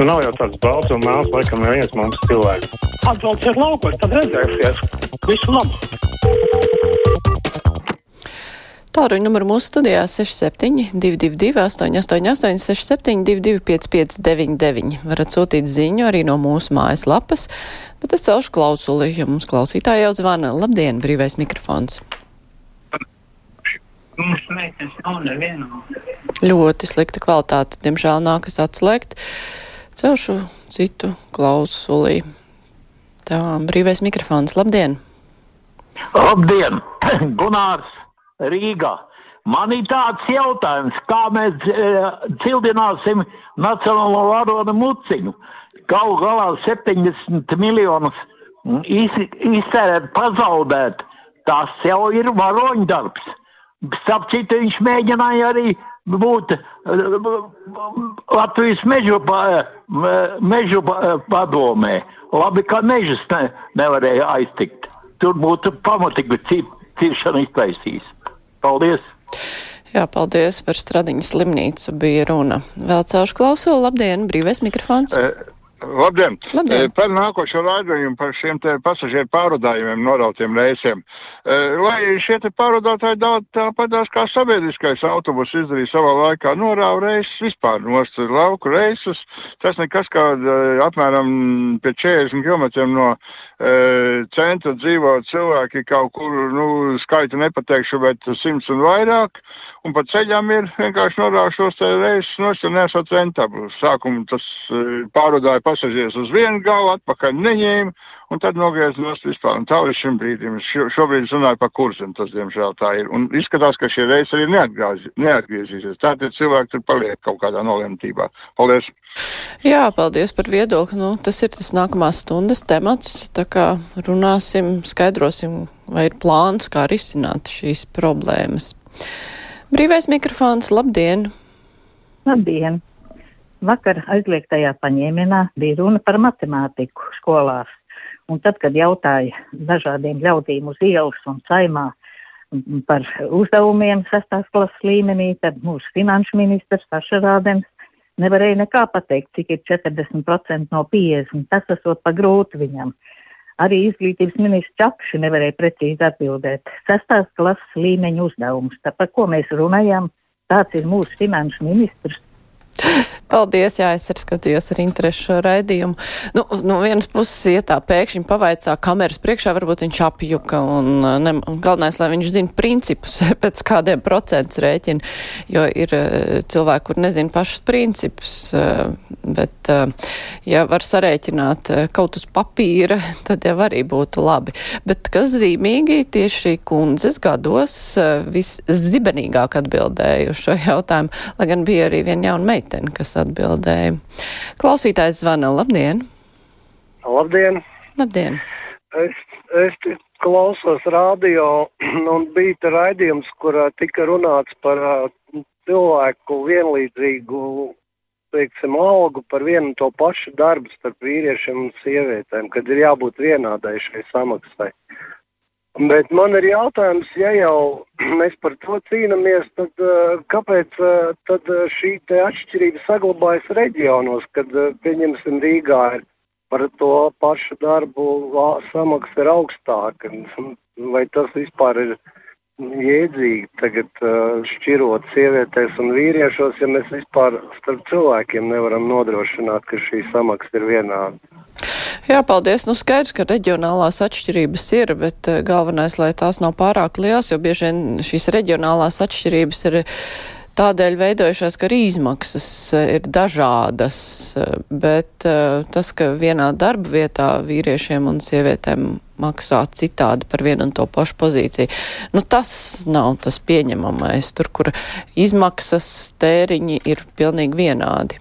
Nu, nav jau tāds balts un mēls, laikam, neviens mums cilvēks. Atbrauciet laukos, tad redzēsiet. Visu labu! Tālruņa numuru mūsu studijā 6722, 888, 672, 559, varat sūtīt ziņu arī no mūsu mājaslapas, bet es celšu klausuli, jo mums klausītāji jau zvana. Labdien, brīvais mikrofons! Mums meitenes nav neviena. Ļoti slikta kvalitāte, diemžēl nākas atslēgt. Celšu citu klausulī. Tā, brīvais mikrofons, labdien! Labdien! Gunārs Rīgā! Man ir tāds jautājums, kā mēs e, cildināsim nacionālo varonu muciņu. Galu galā 70 miljonus iz, iztērēt, pazaudēt. Tas jau ir varoņdarbs. Starp citu, viņš mēģināja arī būt Latvijas mežu, mežu padomē. Labi, ka mežus ne, nevarēja aiztikt. Tur būtu pamatīgi ciršana iztaisījis. Paldies! Jā, paldies par Stradiņu slimnīcu bija runa. Vēl celšu klausulu, labdien, brīvais mikrofons. E Labdien! Labdien. Par nākošo raidījumu, par šiem pasažieru pārvadājumiem, norautiem reisiem. Lai šie pārvadātāji tāpatās kā sabiedriskais autobus izdarīja savā laikā, norāva reisus vispār nost lauku reisus. Tas nekas kā apmēram pie 40 km no e, centra dzīvo cilvēki kaut kur, nu, skaitu nepateikšu, bet simts un vairāk. Un pa ceļām ir vienkārši norāva šos reisus nost un nesot rentablu. Sākumā tas pārvadāja pasažierus uz vienu galu, atpakaļ neņēma, un tad nogriezās nost vispār. Un tā līdz šim brīdim. Šo, šobrīd runāju par kursiem, tas diemžēl tā ir. Un izskatās, ka šie reisi arī neatgriezīsies. Tātad cilvēki tur paliek kaut kādā nolemtībā. Paldies! Jā, paldies par viedokli. Nu, tas ir tas nākamās stundas temats. Tā kā runāsim, skaidrosim, vai ir plāns, kā risināt šīs problēmas. Brīvais mikrofons, labdien! Labdien! Vakar aizliegtajā paņēmienā bija runa par matemātiku skolās. Un tad, kad jautāja dažādiem ļaudīm uz ielas un saimā par uzdevumiem sestās klases līmenī, tad mūsu finanšu ministrs Saša Rādens nevarēja nekā pateikt, cik ir 40% no 50%. Tas esot pa grūti viņam. Arī izglītības ministrs Čakši nevarēja precīzi atbildēt. Sestās klases līmeņa uzdevumus. Tā par ko mēs runājam, tāds ir mūsu finanšu ministrs. Paldies, jā, es arī skatījos ar interesi šo raidījumu. Nu, no vienas puses, ja tā pēkšņi pavaicā kameras priekšā, varbūt viņš apjuka un, ne, un galvenais, lai viņš zina principus, pēc kādiem procentus rēķina, jo ir cilvēki, kur nezina pašus principus, bet ja var sarēķināt kaut uz papīra, tad jau arī būtu labi. Bet kas zīmīgi, tieši kundzes gados viszibenīgāk atbildēja uz šo jautājumu, lai gan bija arī viena jauna meitene, kas atbildēja. Klausītājs zvana. Labdien! Labdien! Labdien. Es, es klausos radio un bija raidījums, kurā tika runāts par uh, cilvēku vienlīdzīgu teiksim, algu par vienu un to pašu darbu starp vīriešiem un sievietēm, kad ir jābūt vienādai šai samaksai. Bet man ir jautājums, ja jau mēs par to cīnāmies, tad uh, kāpēc uh, tad šī atšķirība saglabājas reģionos, kad, pieņemsim, Rīgā ir par to pašu darbu samaksa ir augstāka? Vai tas vispār ir jēdzīgi tagad šķirot sievietēs un vīriešos, ja mēs vispār starp cilvēkiem nevaram nodrošināt, ka šī samaksa ir vienāda? Jā, paldies. Nu, skaidrs, ka reģionālās atšķirības ir, bet uh, galvenais, lai tās nav pārāk lielas, jo bieži vien šīs reģionālās atšķirības ir tādēļ veidojušās, ka arī izmaksas uh, ir dažādas, bet tas, ka vienā darba vietā vīriešiem un sievietēm maksā citādi par vienu un to pašu pozīciju, nu, tas nav tas pieņemamais, tur, kur izmaksas tēriņi ir pilnīgi vienādi.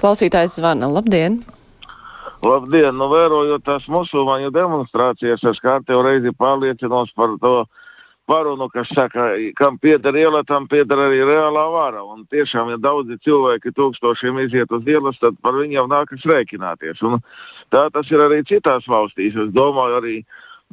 Klausītājs zvana. Labdien! Labdien, nu vērojot tās musulmaņu demonstrācijas, es kārtējo reizi pārliecinos par to parunu, kas saka, kam pieder iela, tam pieder arī reālā vara. Un tiešām, ja daudzi cilvēki tūkstošiem iziet uz ielas, tad par viņiem nākas rēķināties. Un tā tas ir arī citās valstīs. Es domāju, arī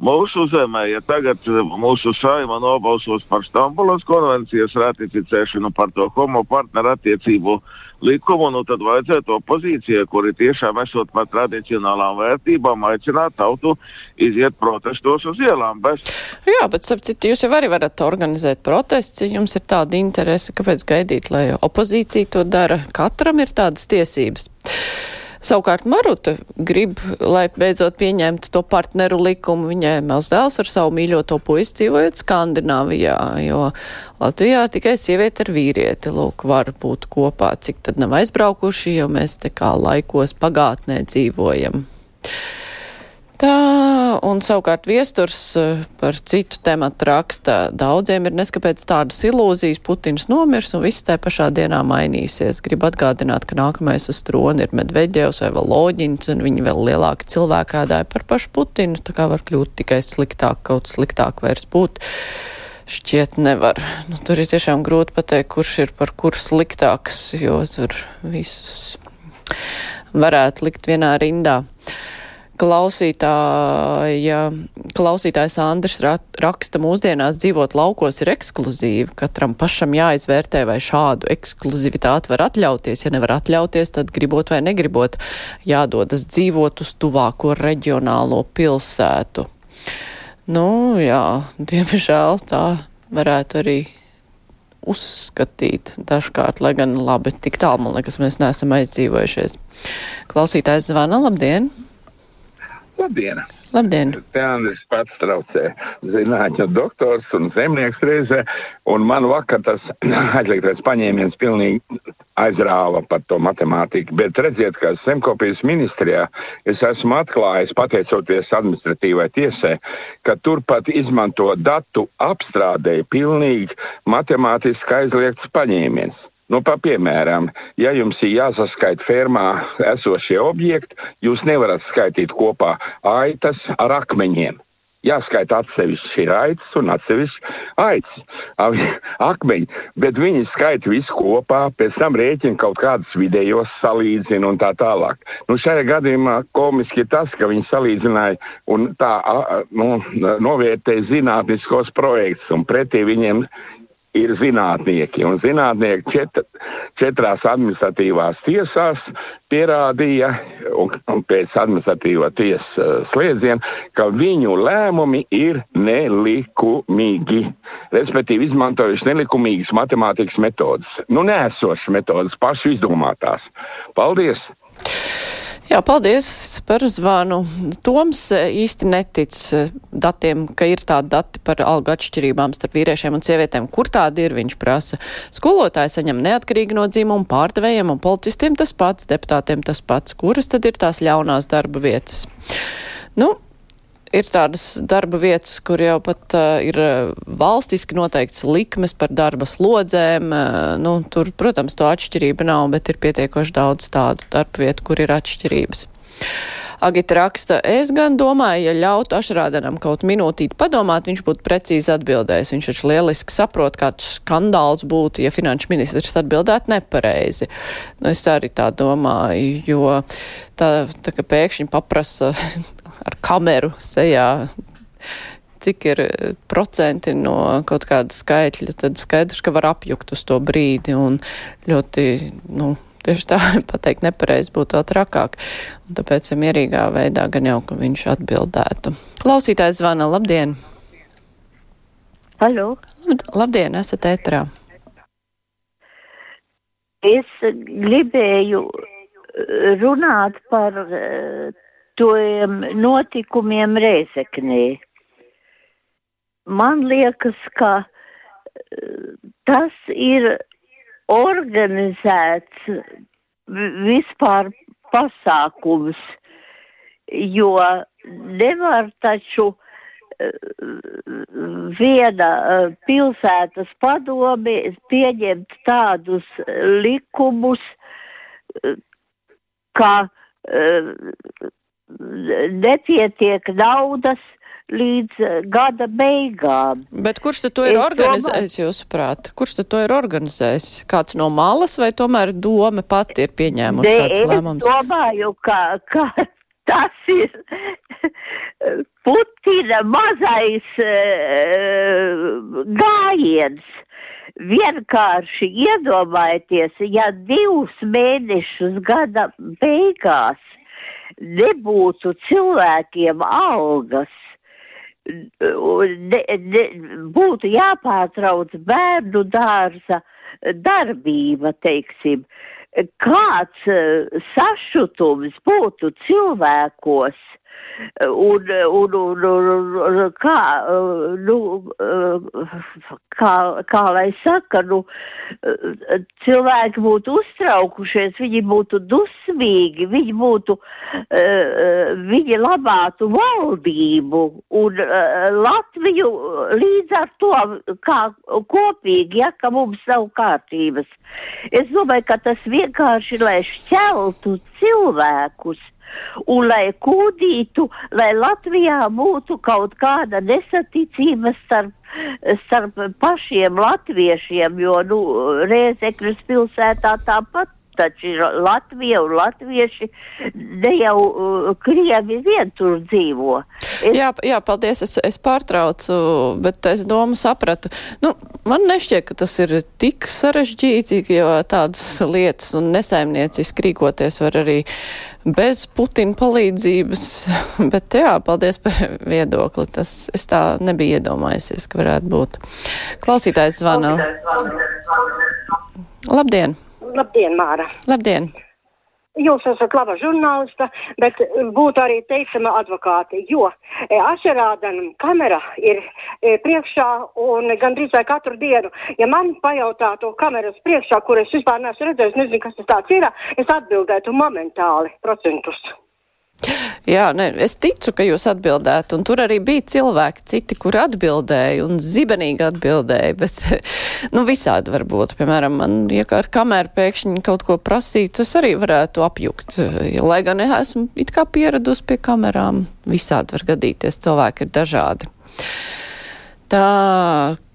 Mūsu zemē, ja tagad mūsu saima nobalsos par Stambulas konvencijas ratificēšanu par to homo partneru attiecību likumu, nu tad vajadzētu opozīcijai, kuri tiešām esot par tradicionālām vērtībām, aicināt tautu iziet protestos uz ielām. Bez... Jā, bet sapcīt, jūs jau arī varat organizēt protests, ja jums ir tāda interese, kāpēc gaidīt, lai opozīcija to dara. Katram ir tādas tiesības. Savukārt Maruta grib, lai beidzot pieņemtu to partneru likumu. Viņai maz dēls ar savu mīļoto puisi dzīvojot Skandināvijā, jo Latvijā tikai sieviete ar vīrieti, lūk, var būt kopā, cik tad nav aizbraukuši, jo mēs te kā laikos pagātnē dzīvojam. Tā, un savukārt viesturs eh, par citu tematu raksta. Daudziem ir neskapēc tādas ilūzijas, Putins nomirs un viss tajā pašā dienā mainīsies. Gribu atgādināt, ka nākamais uz troni ir Medveģevs vai Valoģins, un viņi vēl lielāki cilvēki ādāja par pašu Putinu, tā kā var kļūt tikai sliktāk, kaut sliktāk vairs būt. Šķiet nevar. Nu, tur ir tiešām grūti pateikt, kurš ir par kur sliktāks, jo tur visus varētu likt vienā rindā klausītāja, klausītājs Andris raksta, mūsdienās dzīvot laukos ir ekskluzīvi. Katram pašam jāizvērtē, vai šādu ekskluzivitāti var atļauties. Ja nevar atļauties, tad gribot vai negribot, jādodas dzīvot uz tuvāko reģionālo pilsētu. Nu, jā, diemžēl tā varētu arī uzskatīt dažkārt, lai gan labi, tik tālu, man liekas, mēs neesam aizdzīvojušies. Klausītājs zvana, labdien! Labdien! Labdien! Te Andris pats traucē zinātņu doktors un zemnieks reizē, un man vakar tas aizliegtais paņēmiens pilnīgi aizrāva par to matemātiku. Bet redziet, ka zemkopības ministrijā es esmu atklājis, pateicoties administratīvai tiesai, ka turpat izmanto datu apstrādēji pilnīgi matemātiski aizliegts paņēmiens. Nu, pa, piemēram, ja jums ir jāsaskaita fermā esošie objekti, jūs nevarat skaitīt kopā aitas ar akmeņiem. Jāskaita atsevišķi raitas un atsevišķi aitas, akmeņi, bet viņi skaita visu kopā, pēc tam rēķina kaut kādus vidējos, salīdzina un tā tālāk. Nu, šajā gadījumā komiski ir tas, ka viņi salīdzināja un tā nu, novērtēja zinātniskos projektus, un pretī viņiem ir zinātnieki. Un zinātnieki čet, četrās administratīvās tiesās pierādīja, un, un pēc administratīvā tiesas uh, slēdziena, ka viņu lēmumi ir nelikumīgi. Respektīvi, izmantojuši nelikumīgas matemātikas metodas. Nu, nēsošas metodas, pašu izdomātās. Paldies! Jā, paldies par zvanu. Toms e, īsti netic e, datiem, ka ir tādi dati par algu atšķirībām starp vīriešiem un sievietēm. Kur tādi ir, viņš prasa. Skolotāji saņem neatkarīgi no dzimuma, pārdevējiem un policistiem tas pats, deputātiem tas pats. Kuras tad ir tās ļaunās darba vietas? Nu, ir tādas darba vietas, kur jau pat uh, ir valstiski noteikts likmes par darba slodzēm. Uh, nu, tur, protams, to atšķirība nav, bet ir pietiekoši daudz tādu darba vietu, kur ir atšķirības. Agita raksta, es gan domāju, ja ļautu Ašrādenam kaut minūtīt padomāt, viņš būtu precīzi atbildējis. Viņš taču lieliski saprot, kāds skandāls būtu, ja finanšu ministrs atbildētu nepareizi. Nu, es arī tā domāju, jo tā, tā ka pēkšņi paprasa ar kameru sejā cik ir eh, procenti no kaut kāda skaitļa, tad skaidrs, ka var apjukt uz to brīdi un ļoti, nu, tieši tā pateikt nepareizi būtu vēl trakāk. Un tāpēc ja mierīgā veidā gan jau, ka viņš atbildētu. Klausītājs zvana, labdien! Halo! Labdien, esat ētrā! Es gribēju eh, runāt par uh, tiem notikumiem Rēzeknī. Man liekas, ka eh, tas ir organizēts vispār pasākums, jo nevar taču eh, viena eh, pilsētas padome pieņemt tādus likumus, ka nepietiek naudas līdz eh, gada beigām. Bet kurš to ir es organizējis, domāju, jūsuprāt? Kurš to ir organizējis? Kāds no malas vai tomēr doma pati ir pieņēmusi šāds lēmums? Es domāju, ka, ka tas ir Putina mazais uh, gājiens. Vienkārši iedomājieties, ja divus mēnešus gada beigās nebūtu cilvēkiem algas, ne, ne, būtu jāpārtrauc bērnu dārza darbība, teiksim, kāds sašutums būtu cilvēkos, Un, un, un, un kā, nu, kā, kā lai saka, nu, cilvēki būtu uztraukušies, viņi būtu dusmīgi, viņi, būtu, viņi labātu valdību un Latviju līdz ar to kā kopīgi, ja, ka mums nav kārtības. Es domāju, ka tas vienkārši, lai šķeltu cilvēkus un lai kūdītu, lai Latvijā būtu kaut kāda nesaticība starp, starp pašiem latviešiem, jo nu, Rēzekļas pilsētā tāpat taču ir Latvija un latvieši ne jau uh, krievi vien tur dzīvo. Es... Jā, jā, paldies, es, es pārtraucu, bet es domu sapratu. Nu, man nešķiet, ka tas ir tik sarežģīti, jo tādas lietas un nesaimnieciski rīkoties var arī bez Putina palīdzības, bet jā, paldies par viedokli. Tas es tā nebiju iedomājusies, ka varētu būt. Klausītājs zvana. Labdien! Labdien, Māra! Labdien! Jūs esat laba žurnāliste, bet būtu arī teicama advokāte, jo e, ašerādana kamera ir e, priekšā un gandrīz vai katru dienu, ja man pajautātu kameras priekšā, kur es vispār neesmu redzējis, nezinu, kas tas ir, es atbildētu momentāli procentus. Jā, ne, es ticu, ka jūs atbildētu, un tur arī bija cilvēki, citi, kur atbildēja un zibenīgi atbildēja, bet, nu, visādi var būt. Piemēram, man, ja ar kameru pēkšņi kaut ko prasītu, es arī varētu apjukt, lai gan esmu it kā pieradus pie kamerām, visādi var gadīties, cilvēki ir dažādi. Tā,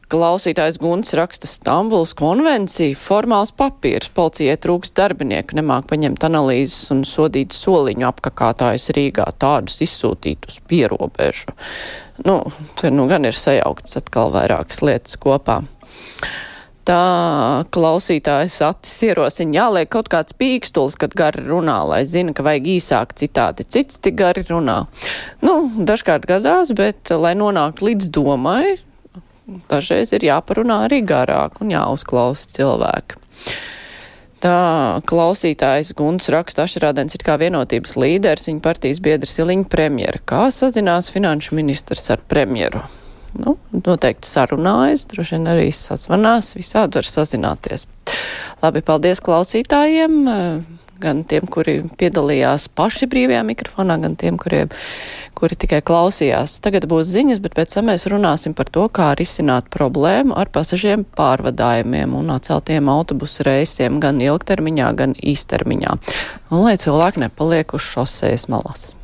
Klausītājs Guns raksta Stambuls konvenciju, formāls papīrs, policijai trūks darbinieku, nemāk paņemt analīzes un sodīt soliņu apkakātājus Rīgā, tādus izsūtīt uz pierobežu. Nu, te nu gan ir sajauktas atkal vairākas lietas kopā. Tā klausītājs Atis ierosina jāliek kaut kāds pīkstulis, kad gari runā, lai zina, ka vajag īsāk citāti. Cits tik gari runā. Nu, dažkārt gadās, bet, lai nonāktu līdz domai, dažreiz ir jāparunā arī garāk un jāuzklausa cilvēki. Tā klausītājs Guns raksta, Ašrādens ir kā vienotības līderis, viņa partijas biedrs Iliņa premjera. Kā sazinās finanšu ministrs ar premjeru? Nu, noteikti sarunājas, droši vien arī sazvanās, visādi var sazināties. Labi, paldies klausītājiem gan tiem, kuri piedalījās paši brīvajā mikrofonā, gan tiem, kuriem, kuri tikai klausījās. Tagad būs ziņas, bet pēc tam mēs runāsim par to, kā risināt problēmu ar pasažiem pārvadājumiem un atceltiem autobusu reisiem gan ilgtermiņā, gan īstermiņā. Un lai cilvēki nepaliek uz šosejas malas.